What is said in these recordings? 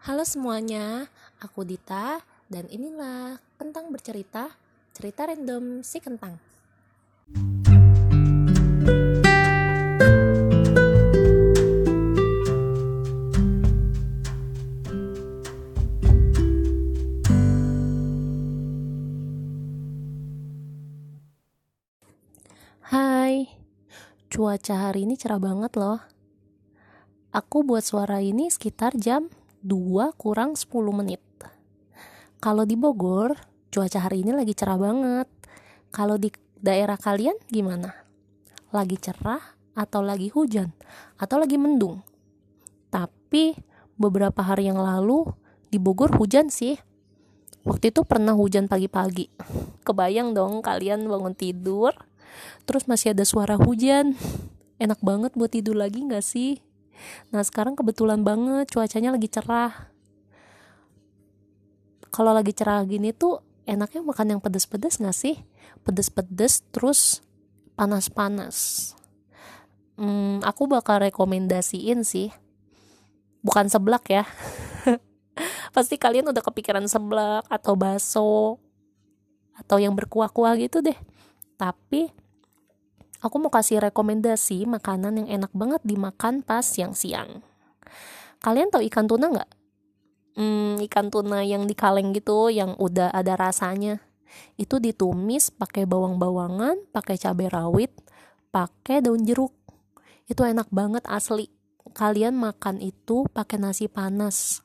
Halo semuanya, aku Dita dan inilah Kentang Bercerita, cerita random si Kentang. Hai, cuaca hari ini cerah banget loh. Aku buat suara ini sekitar jam 2 kurang 10 menit. Kalau di Bogor, cuaca hari ini lagi cerah banget. Kalau di daerah kalian gimana? Lagi cerah atau lagi hujan? Atau lagi mendung? Tapi beberapa hari yang lalu di Bogor hujan sih. Waktu itu pernah hujan pagi-pagi. Kebayang dong kalian bangun tidur, terus masih ada suara hujan. Enak banget buat tidur lagi gak sih? Nah sekarang kebetulan banget cuacanya lagi cerah. Kalau lagi cerah gini tuh enaknya makan yang pedes-pedes gak sih? Pedes-pedes terus panas-panas. Hmm, aku bakal rekomendasiin sih. Bukan seblak ya. Pasti kalian udah kepikiran seblak atau baso atau yang berkuah-kuah gitu deh. Tapi aku mau kasih rekomendasi makanan yang enak banget dimakan pas siang-siang. Kalian tahu ikan tuna nggak? Hmm, ikan tuna yang di kaleng gitu, yang udah ada rasanya. Itu ditumis pakai bawang-bawangan, pakai cabai rawit, pakai daun jeruk. Itu enak banget asli. Kalian makan itu pakai nasi panas.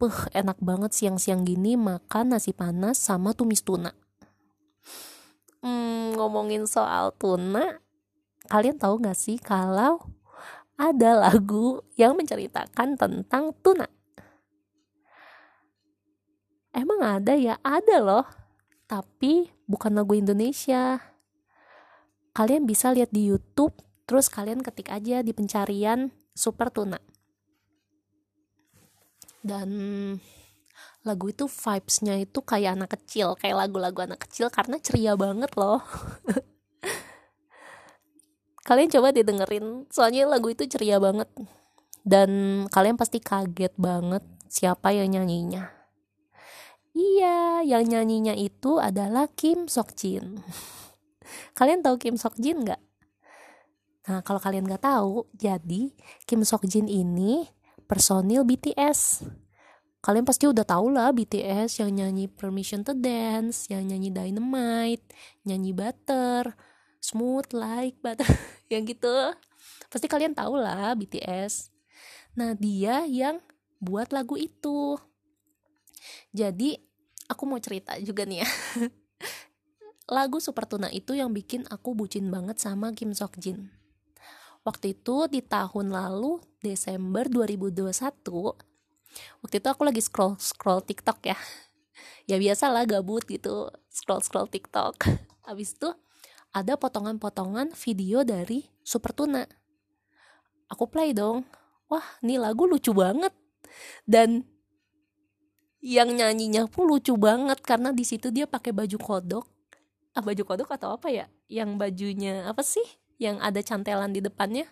Puh, enak banget siang-siang gini makan nasi panas sama tumis tuna. Hmm, ngomongin soal tuna, kalian tahu gak sih kalau ada lagu yang menceritakan tentang tuna? Emang ada ya? Ada loh. Tapi bukan lagu Indonesia. Kalian bisa lihat di YouTube, terus kalian ketik aja di pencarian Super Tuna. Dan lagu itu vibesnya itu kayak anak kecil, kayak lagu-lagu anak kecil karena ceria banget loh. kalian coba didengerin soalnya lagu itu ceria banget. Dan kalian pasti kaget banget siapa yang nyanyinya. Iya yang nyanyinya itu adalah Kim Sok Jin kalian tahu Kim Sok Jin nggak? Nah kalau kalian nggak tahu jadi Kim Sok Jin ini personil BTS kalian pasti udah tau lah BTS yang nyanyi Permission to Dance, yang nyanyi Dynamite, nyanyi Butter, smooth like butter yang gitu. Pasti kalian tahu lah BTS nah dia yang buat lagu itu. Jadi aku mau cerita juga nih ya. Lagu Super Tuna itu yang bikin aku bucin banget sama Kim Sok Jin. Waktu itu di tahun lalu Desember 2021 waktu itu aku lagi scroll scroll TikTok ya. Ya biasa lah gabut gitu scroll scroll TikTok. Habis itu ada potongan-potongan video dari Super Tuna. Aku play dong. Wah, ini lagu lucu banget. Dan yang nyanyinya pun lucu banget karena di situ dia pakai baju kodok. Ah, baju kodok atau apa ya? Yang bajunya apa sih? Yang ada cantelan di depannya.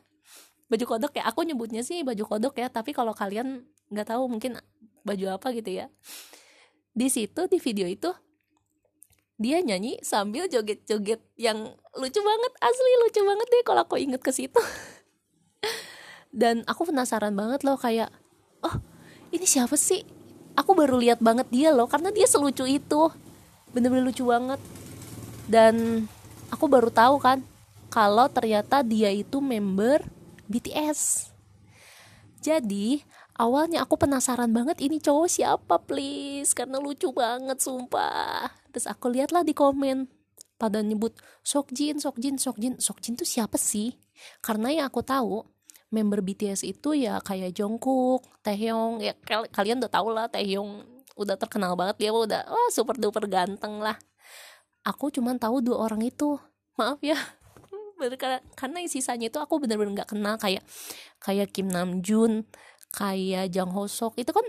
Baju kodok ya, aku nyebutnya sih baju kodok ya, tapi kalau kalian nggak tahu mungkin baju apa gitu ya. Di situ di video itu dia nyanyi sambil joget-joget yang lucu banget asli lucu banget deh kalau aku inget ke situ. Dan aku penasaran banget loh kayak oh ini siapa sih? Aku baru lihat banget dia loh karena dia selucu itu. Bener-bener lucu banget. Dan aku baru tahu kan kalau ternyata dia itu member BTS jadi awalnya aku penasaran banget ini cowok siapa please? Karena lucu banget sumpah. Terus aku lihatlah di komen pada nyebut Sokjin Sokjin Sokjin Sokjin tuh siapa sih? Karena yang aku tahu member BTS itu ya kayak Jungkook Taehyung ya kalian udah tau lah Taehyung udah terkenal banget dia udah wah super duper ganteng lah. Aku cuman tahu dua orang itu. Maaf ya. Bener karena sisanya itu aku bener-bener nggak kenal kayak kayak Kim Namjoon kayak Jang Ho Sok itu kan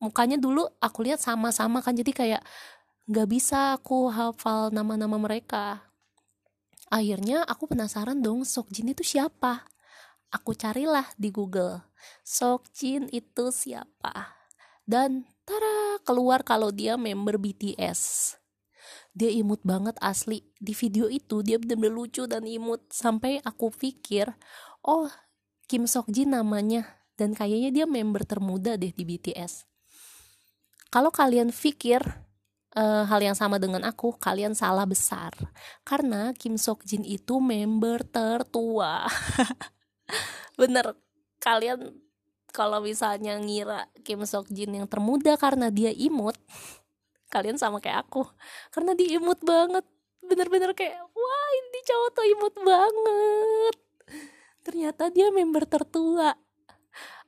mukanya dulu aku lihat sama-sama kan jadi kayak nggak bisa aku hafal nama-nama mereka. Akhirnya aku penasaran dong Sok Jin itu siapa? Aku carilah di Google Sok Jin itu siapa? Dan tara keluar kalau dia member BTS dia imut banget asli. Di video itu dia bener-bener lucu dan imut. Sampai aku pikir oh Kim Sok Jin namanya dan kayaknya dia member termuda deh di BTS kalau kalian pikir uh, hal yang sama dengan aku kalian salah besar. Karena Kim Sok Jin itu member tertua. Bener kalian kalau misalnya ngira Kim Sok Jin yang termuda karena dia imut kalian sama kayak aku. Karena dia imut banget. Bener-bener kayak wah ini cowok tuh imut banget. Ternyata dia member tertua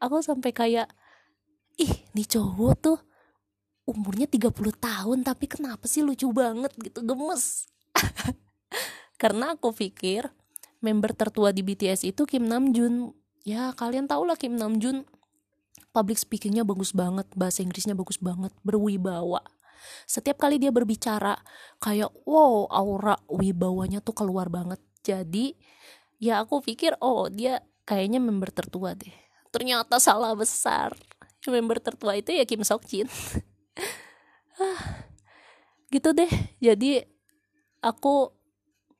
aku sampai kayak ih nih cowok tuh umurnya 30 tahun tapi kenapa sih lucu banget? Gitu gemes. Karena aku pikir member tertua di BTS itu Kim Namjoon. Ya kalian tau lah Kim Namjoon. Public speakingnya bagus banget bahasa Inggrisnya bagus banget berwibawa. Setiap kali dia berbicara kayak wow aura wibawanya tuh keluar banget. Jadi ya aku pikir oh dia kayaknya member tertua deh ternyata salah besar. Member tertua itu ya Kim Sok Jin. Gitu deh. Jadi aku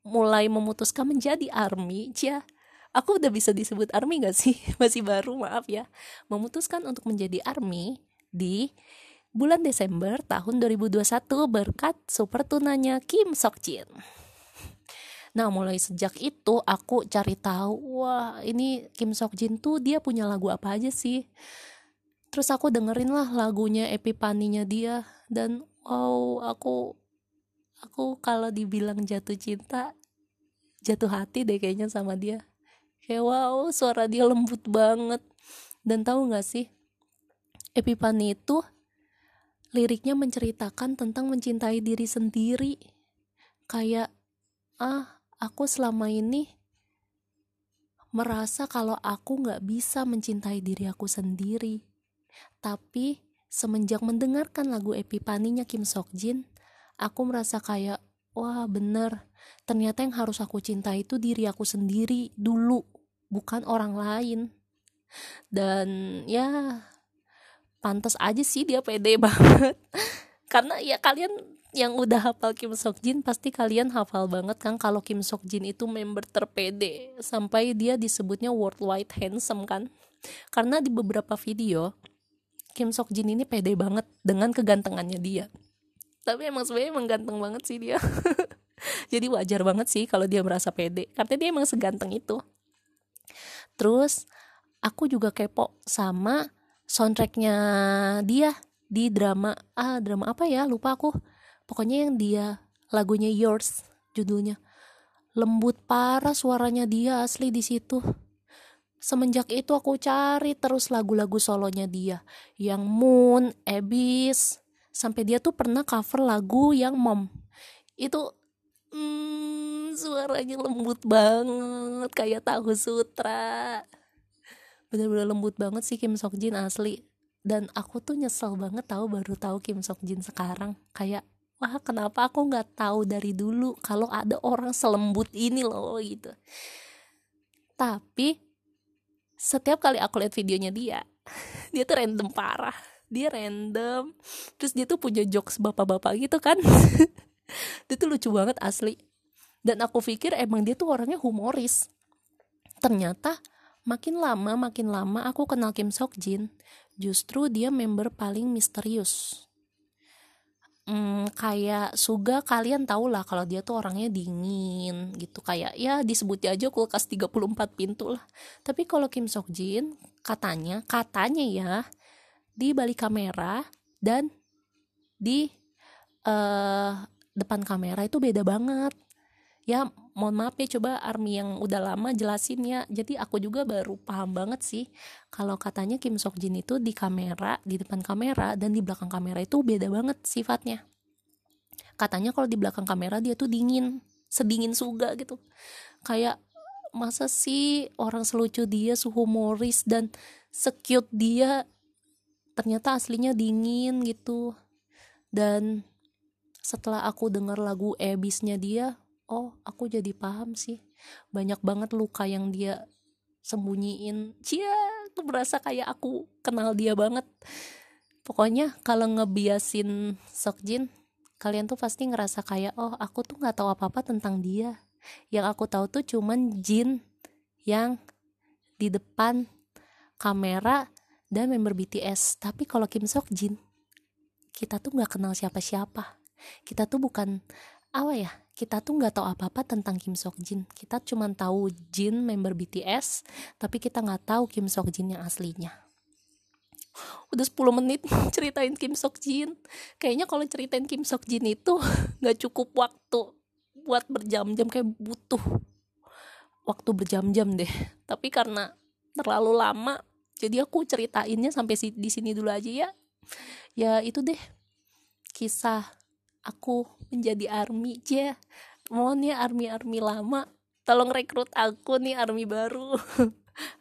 mulai memutuskan menjadi army cia. Aku udah bisa disebut army gak sih? Masih baru maaf ya. Memutuskan untuk menjadi army di bulan Desember tahun 2021 berkat super tunanya Kim Sok Jin. Nah mulai sejak itu aku cari tahu wah ini Kim Sok Jin tuh dia punya lagu apa aja sih. Terus aku dengerin lah lagunya Epipaninya dia dan wow aku aku kalau dibilang jatuh cinta jatuh hati deh kayaknya sama dia. Kayak wow suara dia lembut banget dan tahu nggak sih Epipani itu liriknya menceritakan tentang mencintai diri sendiri kayak ah aku selama ini merasa kalau aku nggak bisa mencintai diri aku sendiri. Tapi semenjak mendengarkan lagu Epipaninya Kim Sok Jin aku merasa kayak wah bener. Ternyata yang harus aku cintai itu diri aku sendiri dulu bukan orang lain. Dan ya pantas aja sih dia pede banget. Karena ya kalian yang udah hafal Kim Sok Jin pasti kalian hafal banget kan kalau Kim Sok Jin itu member terpede. Sampai dia disebutnya worldwide handsome kan? Karena di beberapa video Kim Sok Jin ini pede banget dengan kegantengannya dia. Tapi emang sebenarnya emang ganteng banget sih dia. Jadi wajar banget sih kalau dia merasa pede. Karena dia emang seganteng itu. Terus aku juga kepo sama soundtracknya dia di drama ah drama apa ya? Lupa aku pokoknya yang dia lagunya Yours judulnya. Lembut parah suaranya dia asli di situ. Semenjak itu aku cari terus lagu-lagu solonya dia. Yang Moon, Abyss. Sampai dia tuh pernah cover lagu yang Mom. Itu hmm, suaranya lembut banget. Kayak tahu sutra. Bener-bener lembut banget sih Kim Sok Jin asli. Dan aku tuh nyesel banget tahu baru tahu Kim Sok Jin sekarang. Kayak wah kenapa aku nggak tahu dari dulu kalau ada orang selembut ini loh gitu. Tapi setiap kali aku lihat videonya dia dia tuh random parah. Dia random terus dia tuh punya jokes bapak-bapak gitu kan. Dia tuh lucu banget asli. Dan aku pikir emang dia tuh orangnya humoris. Ternyata Makin lama makin lama aku kenal Kim Sok Jin, justru dia member paling misterius. Hmm, kayak Suga kalian tau lah kalau dia tuh orangnya dingin gitu kayak ya disebutnya aja kulkas 34 pintu lah. Tapi kalau Kim Sok Jin katanya katanya ya di balik kamera dan di uh, depan kamera itu beda banget ya mohon maaf ya coba army yang udah lama jelasin ya. Jadi aku juga baru paham banget sih kalau katanya Kim Sok Jin itu di kamera di depan kamera dan di belakang kamera itu beda banget sifatnya. Katanya kalau di belakang kamera dia tuh dingin sedingin suga gitu. Kayak masa sih orang selucu dia sehumoris dan secute dia ternyata aslinya dingin gitu. Dan setelah aku dengar lagu Ebisnya dia oh aku jadi paham sih. Banyak banget luka yang dia sembunyiin. Cia aku berasa kayak aku kenal dia banget. Pokoknya kalau ngebiasin Sokjin kalian tuh pasti ngerasa kayak oh aku tuh nggak tahu apa apa tentang dia. Yang aku tahu tuh cuman Jin yang di depan kamera dan member BTS tapi kalau Kim Sok Jin kita tuh nggak kenal siapa-siapa. Kita tuh bukan apa ya kita tuh nggak tahu apa-apa tentang Kim Sok Jin kita cuma tahu Jin member BTS tapi kita nggak tahu Kim Sok Jin yang aslinya. Udah 10 menit ceritain Kim Sok Jin kayaknya kalau ceritain Kim Sok Jin itu nggak cukup waktu buat berjam-jam kayak butuh waktu berjam-jam deh. Tapi karena terlalu lama jadi aku ceritainnya sampai di sini dulu aja ya. Ya itu deh kisah aku menjadi army aja mohon ya army army lama tolong rekrut aku nih army baru.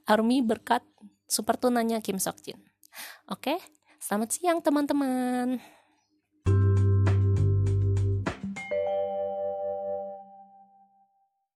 Army berkat super tunanya Kim Sok Jin oke selamat siang teman-teman